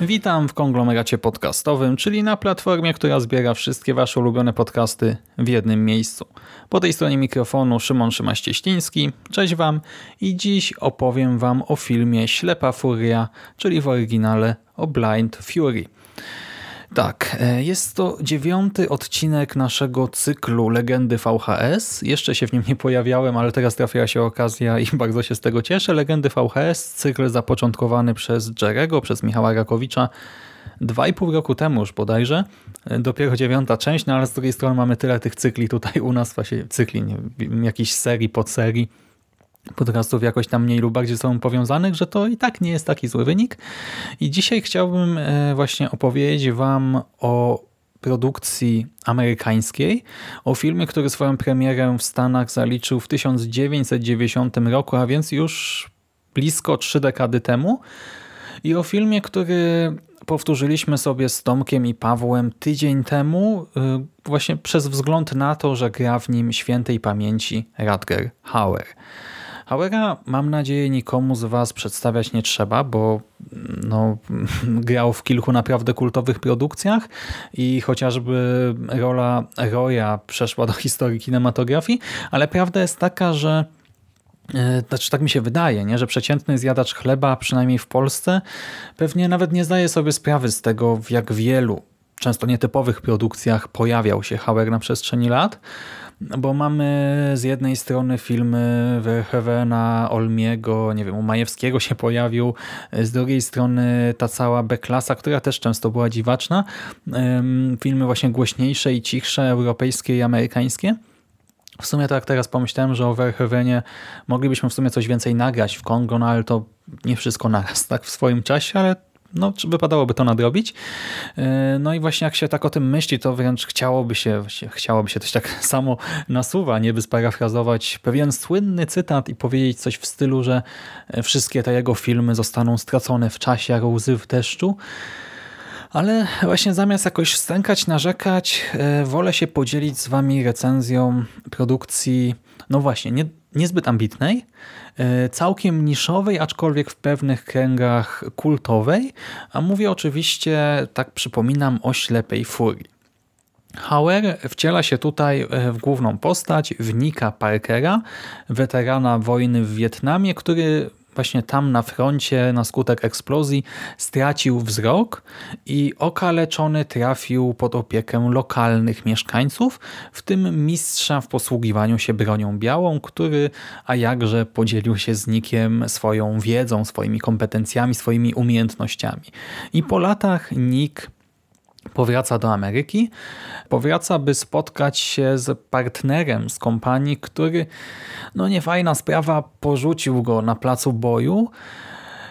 Witam w konglomeracie podcastowym, czyli na platformie, która zbiera wszystkie wasze ulubione podcasty w jednym miejscu. Po tej stronie mikrofonu Szymon Szymaś-Cieśliński. Cześć wam i dziś opowiem wam o filmie Ślepa Furia, czyli w oryginale o Blind Fury. Tak, e, jest to dziewiąty odcinek naszego cyklu Legendy VHS. Jeszcze się w nim nie pojawiałem, ale teraz trafiła się okazja i bardzo się z tego cieszę. Legendy VHS, cykl zapoczątkowany przez Jerego, przez Michała Rakowicza dwa i pół roku temu już bodajże. E, Dopiero dziewiąta część, no ale z drugiej strony mamy tyle tych cykli tutaj u nas, właśnie cykli, nie jakichś serii, podserii podcastów jakoś tam mniej lub bardziej ze sobą powiązanych, że to i tak nie jest taki zły wynik. I dzisiaj chciałbym e, właśnie opowiedzieć Wam o produkcji amerykańskiej, o filmie, który swoją premierę w Stanach zaliczył w 1990 roku, a więc już blisko trzy dekady temu. I o filmie, który powtórzyliśmy sobie z Tomkiem i Pawłem tydzień temu, y, właśnie przez wzgląd na to, że gra w nim świętej pamięci Rutger Hauer. Hauera mam nadzieję nikomu z Was przedstawiać nie trzeba, bo no, grał w kilku naprawdę kultowych produkcjach i chociażby rola Roya przeszła do historii kinematografii, ale prawda jest taka, że e, znaczy tak mi się wydaje, nie? że przeciętny zjadacz chleba, przynajmniej w Polsce, pewnie nawet nie zdaje sobie sprawy z tego, w jak wielu, często nietypowych produkcjach pojawiał się Hauer na przestrzeni lat, bo mamy z jednej strony filmy Verhoevena, Olmiego, nie wiem, u Majewskiego się pojawił, z drugiej strony ta cała B-klasa, która też często była dziwaczna, filmy właśnie głośniejsze i cichsze, europejskie i amerykańskie. W sumie tak teraz pomyślałem, że o Verhoevenie moglibyśmy w sumie coś więcej nagrać. W Kongo, no ale to nie wszystko naraz tak w swoim czasie, ale no, wypadałoby to nadrobić. No i właśnie jak się tak o tym myśli, to wręcz chciałoby się, chciałoby się też tak samo nasuwa, nie by sparafrazować pewien słynny cytat i powiedzieć coś w stylu, że wszystkie te jego filmy zostaną stracone w czasie jak łzy w deszczu. Ale właśnie zamiast jakoś stękać, narzekać, wolę się podzielić z wami recenzją produkcji, no właśnie, nie, niezbyt ambitnej, e, całkiem niszowej, aczkolwiek w pewnych kręgach kultowej, a mówię oczywiście, tak przypominam, o ślepej furii. Hauer wciela się tutaj e, w główną postać, w Nika Parkera, weterana wojny w Wietnamie, który właśnie tam na froncie na skutek eksplozji stracił wzrok i okaleczony trafił pod opiekę lokalnych mieszkańców, w tym mistrza w posługiwaniu się bronią białą, który a jakże podzielił się z Nikiem swoją wiedzą, swoimi kompetencjami, swoimi umiejętnościami. I po latach Nick powraca do Ameryki. Powraca, by spotkać się z partnerem z kompanii, który, no nie fajna sprawa, porzucił go na placu boju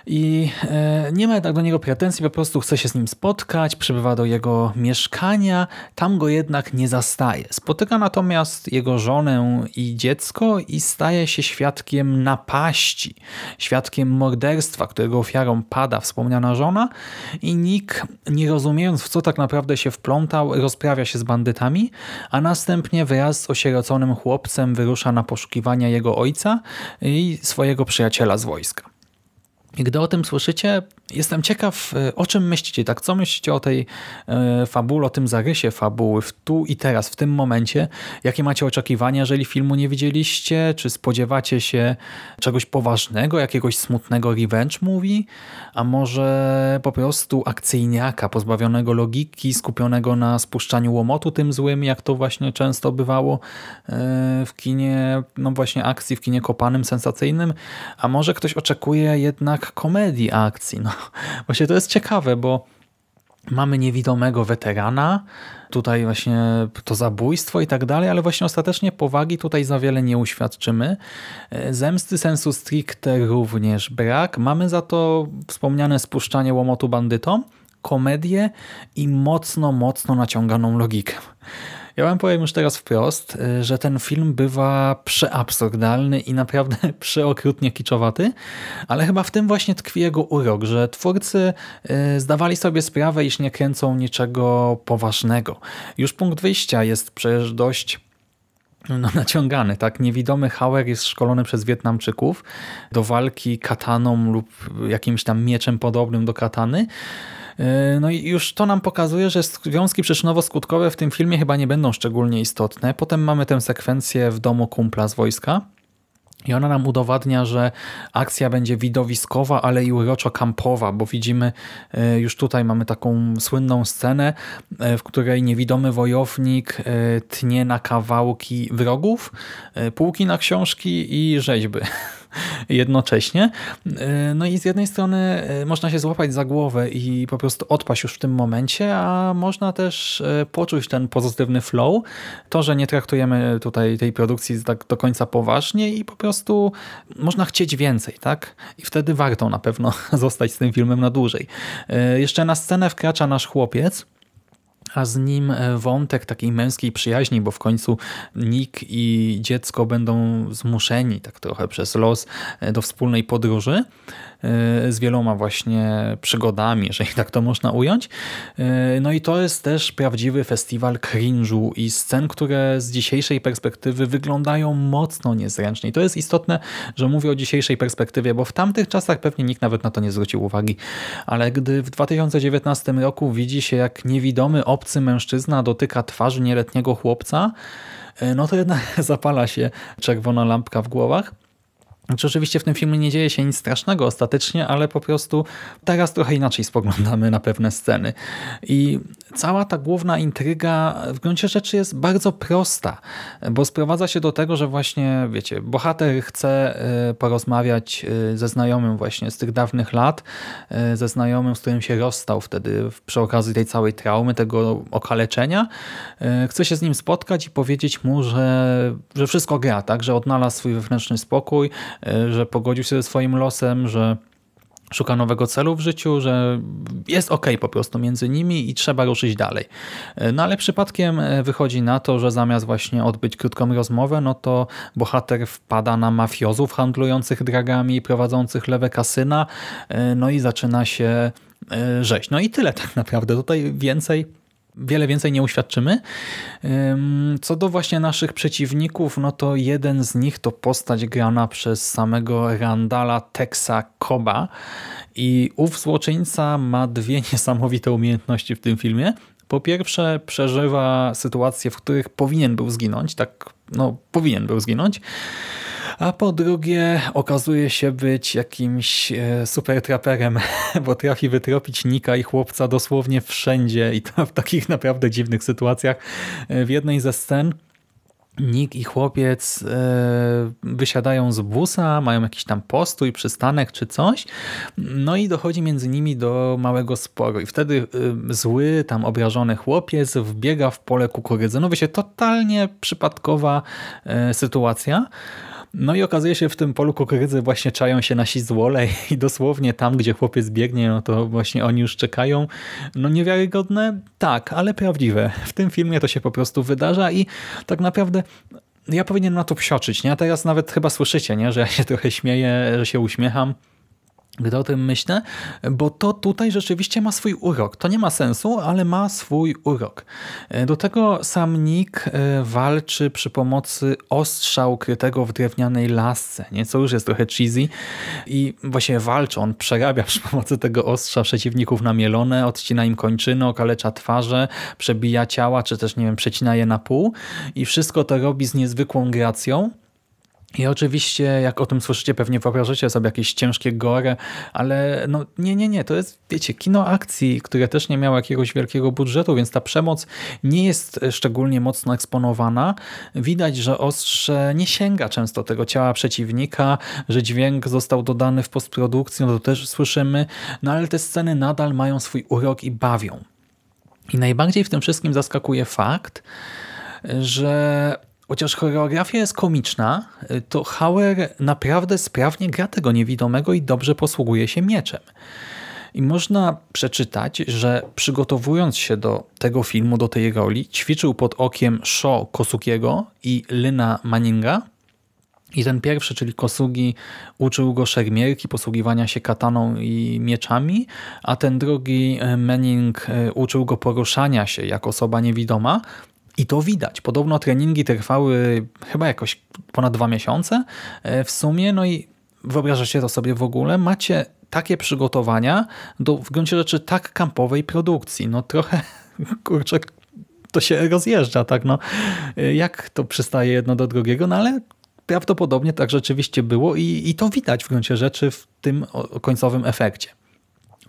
i e, nie ma jednak do niego pretensji, po prostu chce się z nim spotkać, przybywa do jego mieszkania, tam go jednak nie zastaje. Spotyka natomiast jego żonę i dziecko i staje się świadkiem napaści, świadkiem morderstwa, którego ofiarą pada wspomniana żona i Nick, nie rozumiejąc w co tak naprawdę się wplątał, rozprawia się z bandytami, a następnie wraz z osieroconym chłopcem wyrusza na poszukiwania jego ojca i swojego przyjaciela z wojska. Gdy o tym słyszycie, jestem ciekaw, e, o czym myślicie, tak? Co myślicie o tej e, fabule, o tym zarysie fabuły w tu i teraz, w tym momencie? Jakie macie oczekiwania, jeżeli filmu nie widzieliście? Czy spodziewacie się czegoś poważnego, jakiegoś smutnego revenge movie? A może po prostu akcyjniaka, pozbawionego logiki, skupionego na spuszczaniu łomotu tym złym, jak to właśnie często bywało e, w kinie, no właśnie akcji, w kinie kopanym, sensacyjnym? A może ktoś oczekuje jednak komedii akcji? No, właśnie to jest ciekawe, bo mamy niewidomego weterana, tutaj właśnie to zabójstwo i tak dalej, ale właśnie ostatecznie powagi tutaj za wiele nie uświadczymy. E, zemsty sensu stricte również brak. Mamy za to wspomniane spuszczanie łomotu bandytom, komedię i mocno, mocno naciąganą logikę. Ja wam powiem już teraz wprost, y, że ten film bywa przeabsurdalny i naprawdę przeokrutnie kiczowaty, ale chyba w tym właśnie tkwi jego urok, że twórcy y, zdawali sobie sprawę, iż nie kręcą niczego poważnego. Już punkt wyjścia jest przecież dość no, naciągany. Tak? Niewidomy Hauer jest szkolony przez Wietnamczyków do walki kataną lub jakimś tam mieczem podobnym do katany. E, no i już to nam pokazuje, że związki przyczynowo-skutkowe w tym filmie chyba nie będą szczególnie istotne. Potem mamy tę sekwencję w domu kumpla z wojska. I ona nam udowadnia, że akcja będzie widowiskowa, ale i uroczo-kampowa, bo widzimy, e, już tutaj mamy taką słynną scenę, e, w której niewidomy wojownik tnie na kawałki wrogów, półki na książki i rzeźby. jednocześnie. E, no i z jednej strony e, można się złapać za głowę i po prostu odpaść już w tym momencie, a można też e, poczuć ten pozytywny flow. To, że nie traktujemy tutaj tej produkcji tak do końca poważnie i po prostu można chcieć więcej, tak? I wtedy warto na pewno zostać z tym filmem na dłużej. Jeszcze na scenę wkracza nasz chłopiec, a z nim e, wątek takiej męskiej przyjaźni, bo w końcu Nick i dziecko będą zmuszeni tak trochę przez los e, do wspólnej podróży. E, z wieloma właśnie przygodami, jeżeli tak to można ująć. E, no i to jest też prawdziwy festiwal cringe'u i scen, które z dzisiejszej perspektywy wyglądają mocno niezręcznie. I to jest istotne, że mówię o dzisiejszej perspektywie, bo w tamtych czasach pewnie nikt nawet na to nie zwrócił uwagi. Ale gdy w 2019 roku widzi się, jak niewidomy obcy mężczyzna dotyka twarzy nieletniego chłopca, e, no to jednak zapala się czerwona lampka w głowach. Znaczy, oczywiście w tym filmie nie dzieje się nic strasznego ostatecznie, ale po prostu teraz trochę inaczej spoglądamy na pewne sceny. I cała ta główna intryga w gruncie rzeczy jest bardzo prosta, bo sprowadza się do tego, że właśnie, wiecie, bohater chce e, porozmawiać e, ze znajomym właśnie z tych dawnych lat, e, ze znajomym, z którym się rozstał wtedy przy okazji tej całej traumy, tego okaleczenia. Chce się z nim spotkać i powiedzieć mu, że, że wszystko gra, tak, że odnalazł swój wewnętrzny spokój, że pogodził się ze swoim losem, że szuka nowego celu w życiu, że jest ok po prostu między nimi i trzeba ruszyć dalej. E, no ale przypadkiem e, wychodzi na to, że zamiast właśnie odbyć krótką rozmowę, no to bohater wpada na mafiozów handlujących dragami prowadzących lewe kasyna, no i zaczyna się rzeź. No i tyle tak naprawdę. Tutaj więcej wiele więcej nie uświadczymy. Co do właśnie naszych przeciwników, no to jeden z nich to postać grana przez samego Randala Texa Koba i ów złoczyńca ma dwie niesamowite umiejętności w tym filmie. Po pierwsze przeżywa sytuacje, w których powinien był zginąć, tak no powinien był zginąć, a po drugie okazuje się być jakimś e, super traperem, bo trafi wytropić Nika i chłopca dosłownie wszędzie i to w takich naprawdę dziwnych sytuacjach. E, w jednej ze scen Nick i chłopiec e, wysiadają z busa, mają jakiś tam postój, przystanek czy coś, no i dochodzi między nimi do małego sporu i wtedy zły, tam obrażony chłopiec wbiega w pole kukurydzy. No się totalnie przypadkowa sytuacja, no i okazuje się, w tym polu kukurydzy właśnie czają się nasi złole i dosłownie tam, gdzie chłopiec biegnie, no to właśnie oni już czekają. No niewiarygodne? Tak, ale prawdziwe. W tym filmie to się po prostu wydarza i tak naprawdę ja powinienem na to psioczyć, nie? A teraz nawet chyba słyszycie, nie? Że ja się trochę śmieję, że się uśmiecham gdy o tym myślę, bo to tutaj rzeczywiście ma swój urok. To nie ma sensu, ale ma swój urok. Do tego sam Nick e, walczy przy pomocy ostrza ukrytego w drewnianej lasce, nie? co już jest trochę cheesy i właśnie walczy, on przerabia przy pomocy tego ostrza przeciwników na mielone, odcina im kończyny, okalecza twarze, przebija ciała, czy też nie wiem, przecina je na pół i wszystko to robi z niezwykłą gracją, i oczywiście, jak o tym słyszycie, pewnie wyobrażacie sobie jakieś ciężkie gore, ale no nie, nie, nie, to jest, wiecie, kino akcji, które też nie miało jakiegoś wielkiego budżetu, więc ta przemoc nie jest szczególnie mocno eksponowana. Widać, że ostrze nie sięga często tego ciała przeciwnika, że dźwięk został dodany w postprodukcji, no to też słyszymy, no ale te sceny nadal mają swój urok i bawią. I najbardziej w tym wszystkim zaskakuje fakt, że chociaż choreografia jest komiczna, to Hauer naprawdę sprawnie gra tego niewidomego i dobrze posługuje się mieczem. I można przeczytać, że przygotowując się do tego filmu, do tej roli, ćwiczył pod okiem Sho Kosukiego i Lyna Manninga. I ten pierwszy, czyli Kosugi, uczył go szermierki, posługiwania się kataną i mieczami, a ten drugi, e, Manning, e, uczył go poruszania się jako osoba niewidoma. I to widać. Podobno treningi trwały chyba jakoś ponad dwa miesiące e, w sumie. No i wyobrażacie to sobie w ogóle? Macie takie przygotowania do w gruncie rzeczy tak kampowej produkcji. No trochę, kurczę, to się rozjeżdża, tak? No, jak to przystaje jedno do drugiego? No ale prawdopodobnie tak rzeczywiście było i, i to widać w gruncie rzeczy w tym końcowym efekcie.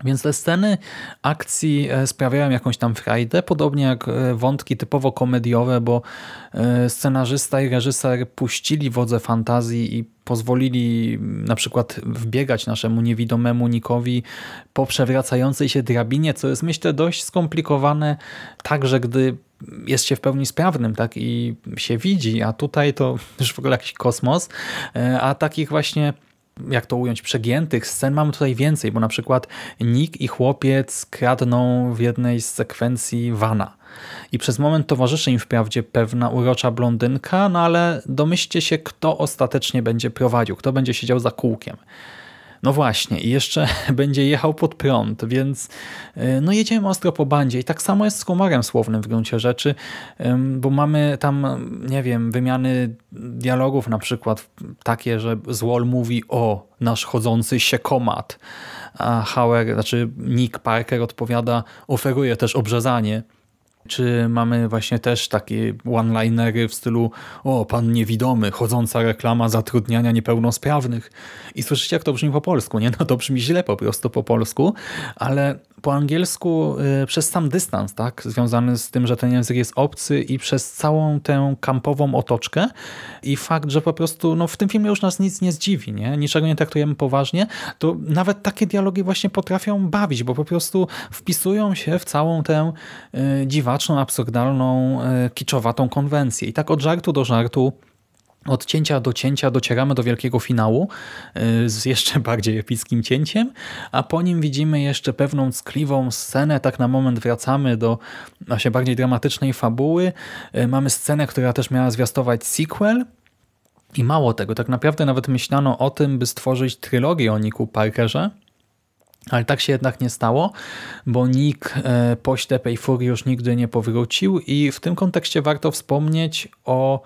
Więc te sceny akcji e, sprawiają jakąś tam frajdę, podobnie jak e, wątki typowo komediowe, bo e, scenarzysta i reżyser puścili wodze fantazji i pozwolili na przykład wbiegać naszemu niewidomemu Nikowi po przewracającej się drabinie, co jest myślę dość skomplikowane, także gdy jest się w pełni sprawnym tak i się widzi, a tutaj to już w ogóle jakiś kosmos, a takich właśnie jak to ująć, przegiętych scen mamy tutaj więcej, bo na przykład Nick i chłopiec kradną w jednej z sekwencji wana. I przez moment towarzyszy im wprawdzie pewna urocza blondynka, no ale domyślcie się, kto ostatecznie będzie prowadził, kto będzie siedział za kółkiem. No właśnie, i jeszcze będzie jechał pod prąd, więc y, no jedziemy ostro po bandzie. I tak samo jest z humorem słownym w gruncie rzeczy, bo mamy tam, nie wiem, wymiany dialogów na przykład takie, że Złol mówi o nasz chodzący się komat, a Hauer, znaczy Nick Parker odpowiada, oferuje też obrzezanie czy mamy właśnie też takie one-linery w stylu o, pan niewidomy, chodząca reklama zatrudniania niepełnosprawnych. I słyszycie, jak to brzmi po polsku, nie? No to brzmi źle po prostu po polsku, ale po angielsku y, przez sam dystans, tak, związany z tym, że ten język jest obcy i przez całą tę kampową otoczkę i fakt, że po prostu no, w tym filmie już nas nic nie zdziwi, nie? niczego nie traktujemy poważnie, to nawet takie dialogi właśnie potrafią bawić, bo po prostu wpisują się w całą tę y, dziwaczną, absurdalną, y, kiczowatą konwencję. I tak od żartu do żartu od cięcia do cięcia docieramy do wielkiego finału y, z jeszcze bardziej epickim cięciem, a po nim widzimy jeszcze pewną skliwą scenę. Tak na moment wracamy do właśnie bardziej dramatycznej fabuły. Y, mamy scenę, która też miała zwiastować sequel, i mało tego, tak naprawdę nawet myślano o tym, by stworzyć trylogię o Nicku Parkerze, ale tak się jednak nie stało, bo Nick y, po ślepej furii już nigdy nie powrócił i w tym kontekście warto wspomnieć o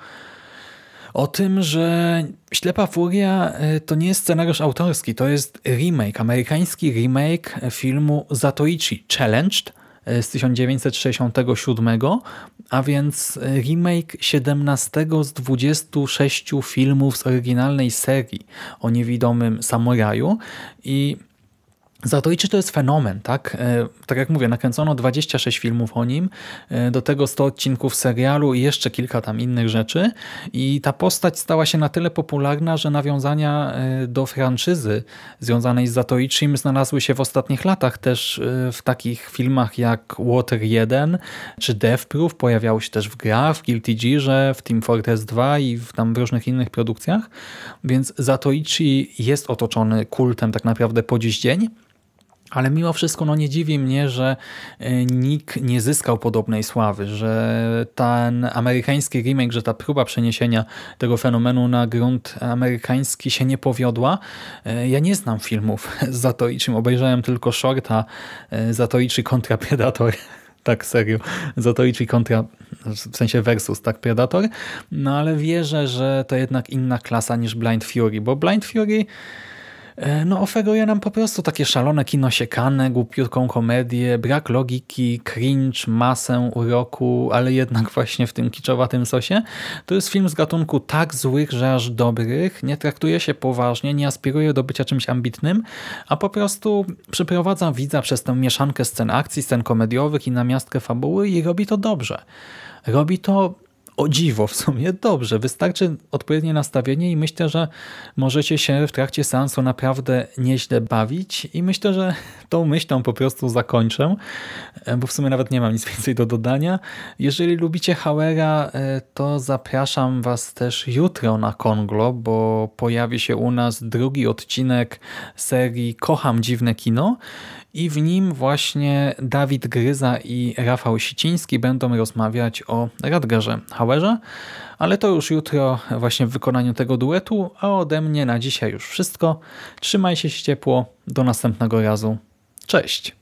o tym, że Ślepa Furia e, to nie jest scenariusz autorski, to jest remake, amerykański remake filmu Zatoichi Challenged e, z 1967, a więc remake 17 z 26 filmów z oryginalnej serii o niewidomym samuraju. I Zatoiczy to jest fenomen, tak? E, tak jak mówię, nakręcono 26 filmów o nim, e, do tego 100 odcinków serialu i jeszcze kilka tam innych rzeczy i ta postać stała się na tyle popularna, że nawiązania e, do franczyzy związanej z Zatoichim znalazły się w ostatnich latach też w takich filmach jak Water 1 czy Death Proof, pojawiały się też w grach, w Guilty Gearze, w Team Fortress 2 i w tam różnych innych produkcjach, więc Zatoichi jest otoczony kultem tak naprawdę po dziś dzień. Ale mimo wszystko no nie dziwi mnie, że e, Nick nie zyskał podobnej sławy, że ten amerykański remake, że ta próba przeniesienia tego fenomenu na grunt amerykański się nie powiodła. E, ja nie znam filmów z Zatoiczym, obejrzałem tylko shorta e, Zatoiczy kontra Predator. Tak, serio. Zatoiczy kontra, w sensie versus, tak, Predator. No ale wierzę, że to jednak inna klasa niż Blind Fury, bo Blind Fury no oferuje nam po prostu takie szalone kino siekane, głupiutką komedię, brak logiki, cringe, masę uroku, ale jednak właśnie w tym kiczowatym sosie. To jest film z gatunku tak złych, że aż dobrych, nie traktuje się poważnie, nie aspiruje do bycia czymś ambitnym, a po prostu przyprowadza widza przez tę mieszankę scen akcji, scen komediowych i namiastkę fabuły i robi to dobrze. Robi to o dziwo w sumie dobrze. Wystarczy odpowiednie nastawienie i myślę, że możecie się w trakcie seansu naprawdę nieźle bawić i myślę, że tą myślą po prostu zakończę, e, bo w sumie nawet nie mam nic więcej do dodania. Jeżeli lubicie Hauera, e, to zapraszam Was też jutro na Konglo, bo pojawi się u nas drugi odcinek serii Kocham Dziwne Kino i w nim właśnie Dawid Gryza i Rafał Siciński będą rozmawiać o Radgerze Hauerze, ale to już jutro właśnie w wykonaniu tego duetu, a ode mnie na dzisiaj już wszystko. Trzymaj się ciepło, do następnego razu. Cześć!